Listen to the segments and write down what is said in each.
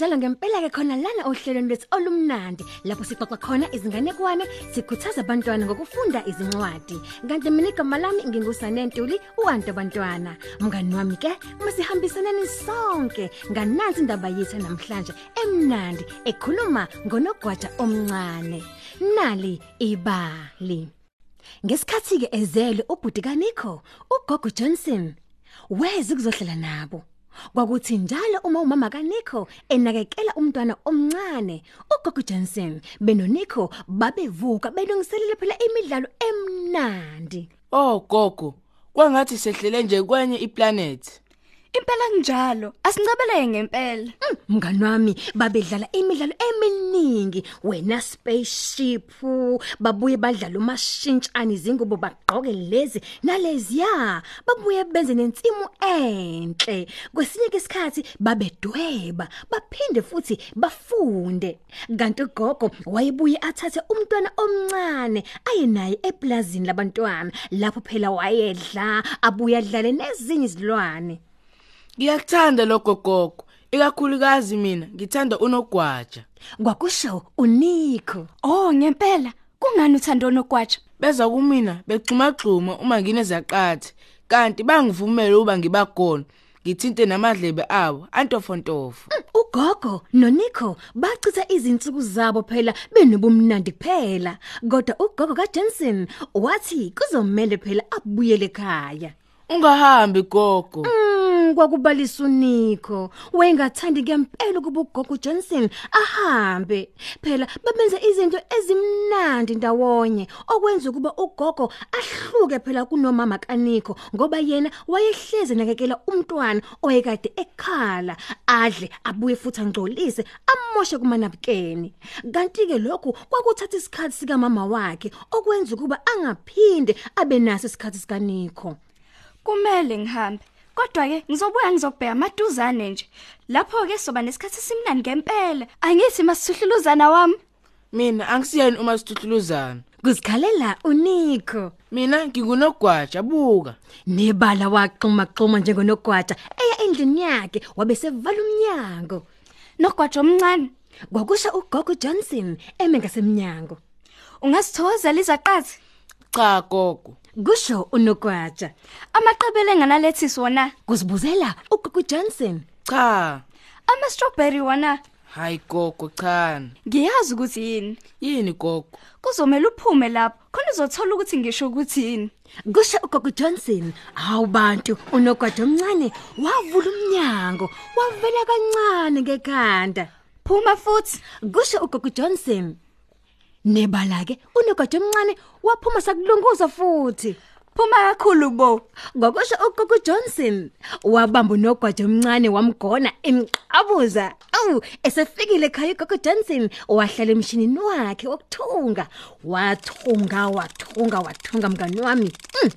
Singena kanjalo ngempela ke khona lana ohlelweni lwethu olumnandi lapho sixoxa khona izinganekwane sikhuthaza abantwana ngokufunda izincwadi. Kanti mina igama lami ngingusane Ntuli uanto bantwana. Mngani wami ke masihambisaneni sonke nganansi indaba yethu namhlanje emnandi ekhuluma ngonogwaja omncane. Nali ibali. Ngesikhathi ke ezele ubhuti kaNico, uGogo Johnson, wezi kuzohlala nabo. Kwakuthi njalo uma umama kaNico enakekela umntwana omncane, uGogo Johnson benoNico babevuka belungiselela phela imidlalo emnandi. Oh gogo, kwangathi sehlele nje kwenye iplanet. Impela kunjalo, asincabeleke ngempela. Mm, Mngani wami babedlala imidlalo eminingi, wena spaceship, babuye badlala umashintshani izingubo bagqoke lezi naleziya, babuye benze nensimu enhle. Kwesinye isikhathi babedweba, baphinde futhi bafunde. Kanti ugogo wayebuye athathe umntwana omncane aye naye eplazini labantwana, lapho phela wayedla, abuye adlale nezinye izilwane. Ngiyakuthanda lokho gogo, ikakhulukazi mina ngithanda unogwaja. Kwakusho uNico. Oh, ngempela. Kungani uthanda onogwaja? Beza kumina begxuma gxuma uma nginezaqathi, kanti bangivumela uba ngibagona. Ngithinte namadlebe abo antofontofo. Ugogo noNico bachitha izinsuku zabo phela benobumnandi kuphela. Kodwa ugogo kaJensen wathi kuzomela phela abuyele ekhaya. Ungahambi gogo. Mm, kwakubalisa uNico. Wayengathandi ngempela ukuba ugogo Johnson ahambe. Phela babenza izinto ezimnandi ndawonye okwenza ukuba ugogo ahluke phela kunomama kaNico ngoba yena wayehleze nakekela umntwana oyekade ekhala adle abuye futhi angcolise amoshe kumanabukeni. Kanti ke lokhu kwakuthatha isikhathi sika mama wakhe okwenza ukuba angaphinde abe naso isikhathi sika Nico. Kumele ngihambe. Kodwa ke ngizobuya ngizobheka amaduzane nje. Lapho ke soba nesikhathi simnandi ngempela. Angithi masihluhluzana wami. Mina angisiyeni uma sithuthuluzana. Kuzikhalela uNico. Mina ngingunogwaja buka. Nebala waxuma xuma njengonogwaja eya endlini yakhe wabesevala umnyango. Nogwaja omncane. Kwakusha uGogo Johnson eme ngasemnyango. Ungasithokozela izaqathi. Cha gogo. Kusho unogwaja. Amaqebele enganalethisi wona. Kuzibuzela uGogo Johnson. Cha. Ama strawberry wona. Hayi gogo cha. Ngiyazi ukuthi yini. Yini gogo? Kuzomela uphume lapho. Khona uzothola ukuthi ngisho ukuthi yini. Kusho uGogo Johnson, hawu bantu unogwaja omncane wavula umnyango, wavela kancane ngekhanda. Phuma futhi. Kusho uGogo Johnson. Nebala ke unogwaja omncane waphuma sakulunguza futhi. Phuma kakhulu bo. Ngokusho uGogo Johnson wabamba unogwaja omncane wamgona emqabuza. Awu esefikile ekhaya uGogo Johnson wahlala emshinini wakhe wokuthunga. Wathunga wathunga wathunga mngani wami. Mm.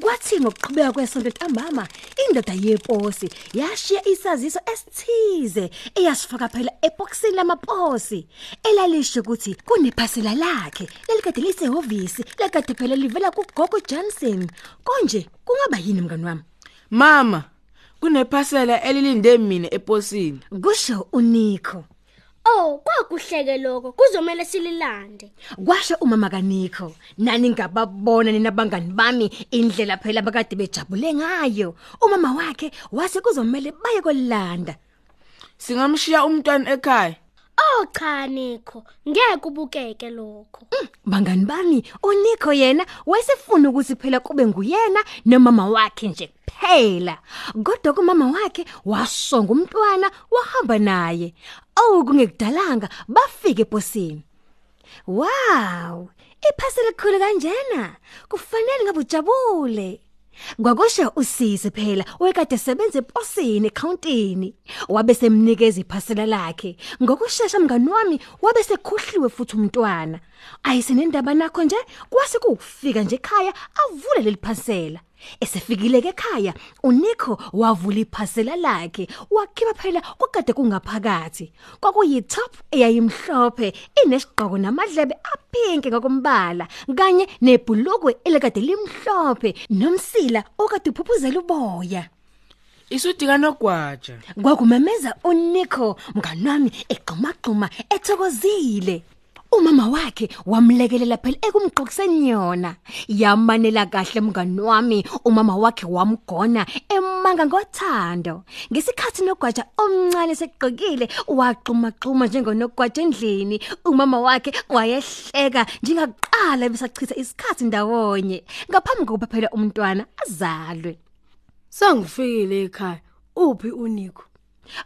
Kwathi ngokuqhubeka kwesonto ntambama indoda yeposi yashiya isaziso esithize eyasifaka phela eboxini lamaposi elalisho ukuthi kunephasela lakhe lelikade lisehhovisi lekade phela livela kuGogo Johnson konje kungaba yini mngani wami Mama, kunephasela elilinde mina eposini. kusho uNico Oh, kwakuhleke lokho. Kuzomela sililande. kwasho umama kaNico nani ngababona ninabangani bami indlela phela bakade bejabule ngayo umama wakhe wase kuzomela baye kolanda Singamshiya umntwana ekhaya. Oh cha Nico, ngeke ubukeke lokho. bangani bami uNico yena wayesefuna ukuthi phela kube nguyena nomama wakhe nje kuphela. Kodwa kumama wakhe wasonga umntwana wahamba naye. Awu kungekudalanga bafike eposini. Wow iphasela likhulu kanjena. Kufanele ngabe ujabule. Kwakusho usisi phela wekade sebenza eposini ecounting wabe semnikeza iphasela lakhe. Ngokusheshsha mngani wami wabe sekhohliwe futhi umntwana. Ayisenendaba nakho nje kwase kufika nje ekhaya avule leliphasela esefikile ke ekhaya uNico wavula iphasela lakhe wakhipha phela kwakade kungaphakathi kwakuyi top eyayimhlophe inesigqoko namadlebe apink ngokombala kanye nebhulukwe elikade limhlophe nomsila okade uphuphuzela uboya Isudi kanogwaja. Kwakumemeza uNico mngani wami egqumagquma ethokozile. Umama wakhe wamlekelela phela ekumgqokiseni yona. Yamanela kahle mngani wami, umama wakhe wamgona emanga ngothando. Ngesikhathi nogwaja omncane segqokile waqhuma qhuma njengonogwaja endlini. Umama wakhe wayehleka njengaqala besachitha isikhathi ndawonye ngaphambi kokuba phela umntwana azalwe. Sangifikile ekhaya. Uphi uNico?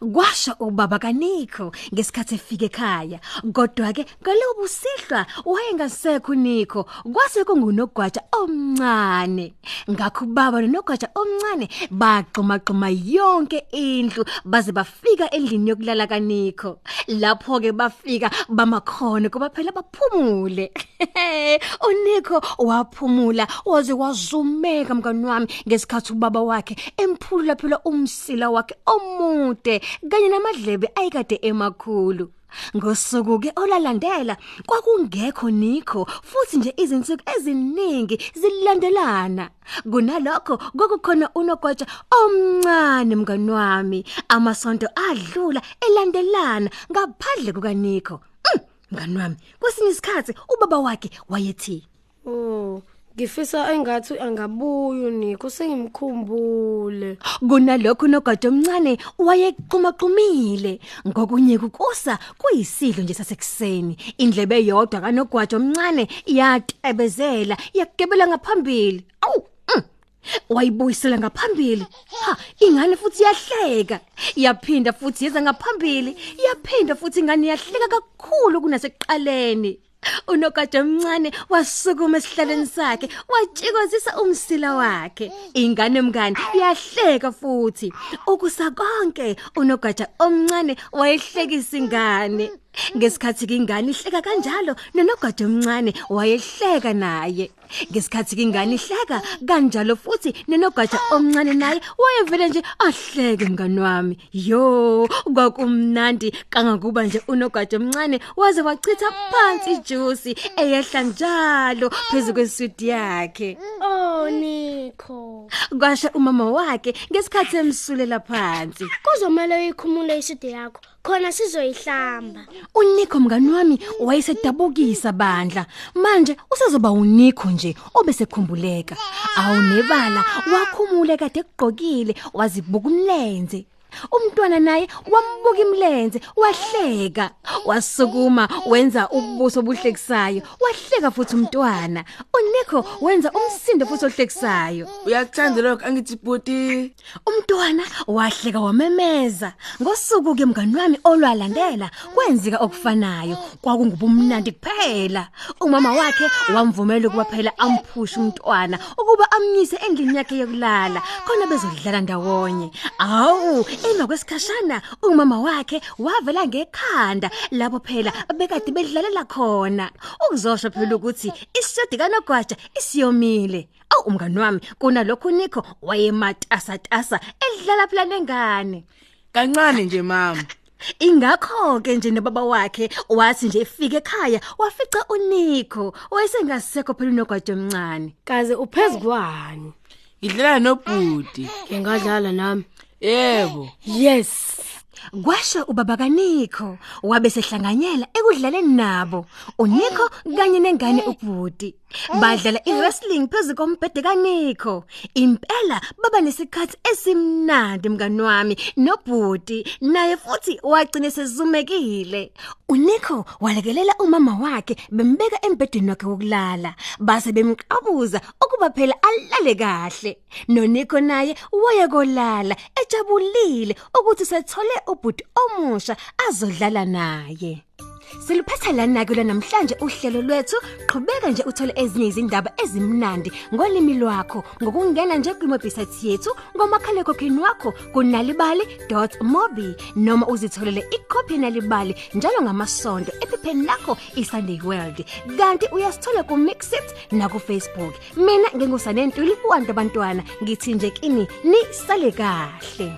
Kwasha ubaba kaNico ngesikhathi efike ekhaya kodwa ke ngalobu sihlwa wayengasekho uNico kwase kungunogwaja omncane. Ngakho ubaba nonogwaja omncane baxuma xuma yonke indlu baze bafika endlini yokulala kaNico lapho ke bafika bamakhona kuba phela baphumule. uNico waphumula waze wazumeka mngani wami ngesikhathi ubaba wakhe emphulula phela umsila wakhe omude. Kanye namadlebe ayikade emakhulu. Ngosuku ke olalandela kwakungekho Nico futhi nje izinsuku eziningi zilandelana kunalokho kokukhona unogwaja omncane mngani wami amasonto adlula elandelana ngaphandle kuka Nico Mm, mngani wami kwesinye isikhathi ubaba wakhe wayethi Oh, ngifisa engathi angabuyi uNico sengimkhumbule. kunalokho nogada omncane wayeqhumaqhumile ngokunye kukusa kuyisidlo nje sasekuseni. Indlebe yodwa kanogwaja omncane yatebezela yagebela ngaphambili. Awu mm. wayibuyisela ngaphambili. Ha ingane futhi yahleka. Yaphinda futhi yeza ngaphambili. Yaphinda futhi ingane yahleka kakhulu kunasekuqaleni unogada omncane wasukuma esihlalweni sakhe watshikozisa umsila wakhe. Ingane mngane yahleka futhi. Ukusakonke unogada omncane wayehlekisa ingane. Ngesikhathi ingane ihleka kanjalo? Nonogada omncane wayehleka naye. Ngesikhathi ingane ihleka kanjalo futhi nonogada omncane naye wayevele nje ahleke mngani wami. Yo kwakumnandi. Kangakuba nje unogada omncane waze wachitha phansi ijuice eyehla njalo phezulu kweswidi yakhe. Oh Nico. kwasha umama wakhe ngesikhathi emsulela phansi. Kuzomela uyikhumule iside yakho. Khona sizoyihlamba. uNico mngani wami wayesedabukisa bandla. Manje usezoba uNico nje obesekhumbuleka. Awunebala wakhumule kade egqokile wazibuka umlenze. Umntwana naye wambuka imlenze wahleka wasukuma wenza ubuso obuhlekisayo wahleka futhi umntwana uNico wenza umsindo futhi ohlekisayo Uyakuthanda lokho angithi bhuti. Umntwana wahleka wamemeza. Ngosuku ke mngani wami olwalandela kwenzeka okufanayo. Kwakungubumnandi kuphela. Umama wakhe wamvumela ukuba phela amphushe umntwana ukuba amnyise endlini yakhe yokulala khona bezodlala ndawonye. Awu, emva kwesikhashana umama wakhe wavela ngekhanda lapho phela bekade bedlalela khona. Ukuzosho phela ukuthi isodi kanogwaja isiyomile. Awu umngani wami kunalokho Nico wayematasa tasa edlala phela nengane. Kancane nje mama. Ingakho ke nje nobaba wakhe wathi nje efika ekhaya wafica uNico wayesengasekho phela unogwaja omncane. Kaze uphezukwani? Ngidlala nobhuti. Ke ngadlala nami. Yebo. Yes. Kwasha ubaba kaNico wabe sehlanganyela ekudlaleni nabo. uNico kanye nengane ubhuti. Badlala iwrestling phezulu kombhede kaNico. Impela baba nesikhathi esimnandi mngani wami nobhuti naye futhi wagcina sezumekile. uNico walekelela umama wakhe bembeka embhedeni wakhe wokulala base bemqabuza ukuba phela alale kahle. NoNico naye wayekolala ejabulile ukuthi sethole ubhuti omusha azodlala naye. Siluphatha lana ke namhlanje uhlelo lwethu. Qhubeka nje uthole ezinye izindaba ezimnandi ngolimi lwakho. Ngokungena nje kwimobisite yethu ngomakhalekhokhini wakho kunalibali.mobi noma uzitholele ikhophi nalibali njalo ngamasonto ephepheni lakho iSunday World. Kanti uyasithola ku Mixit na ku Facebook mina ngingusane Ntuli uwantu abantwana ngithi nje kini ni sale kahle.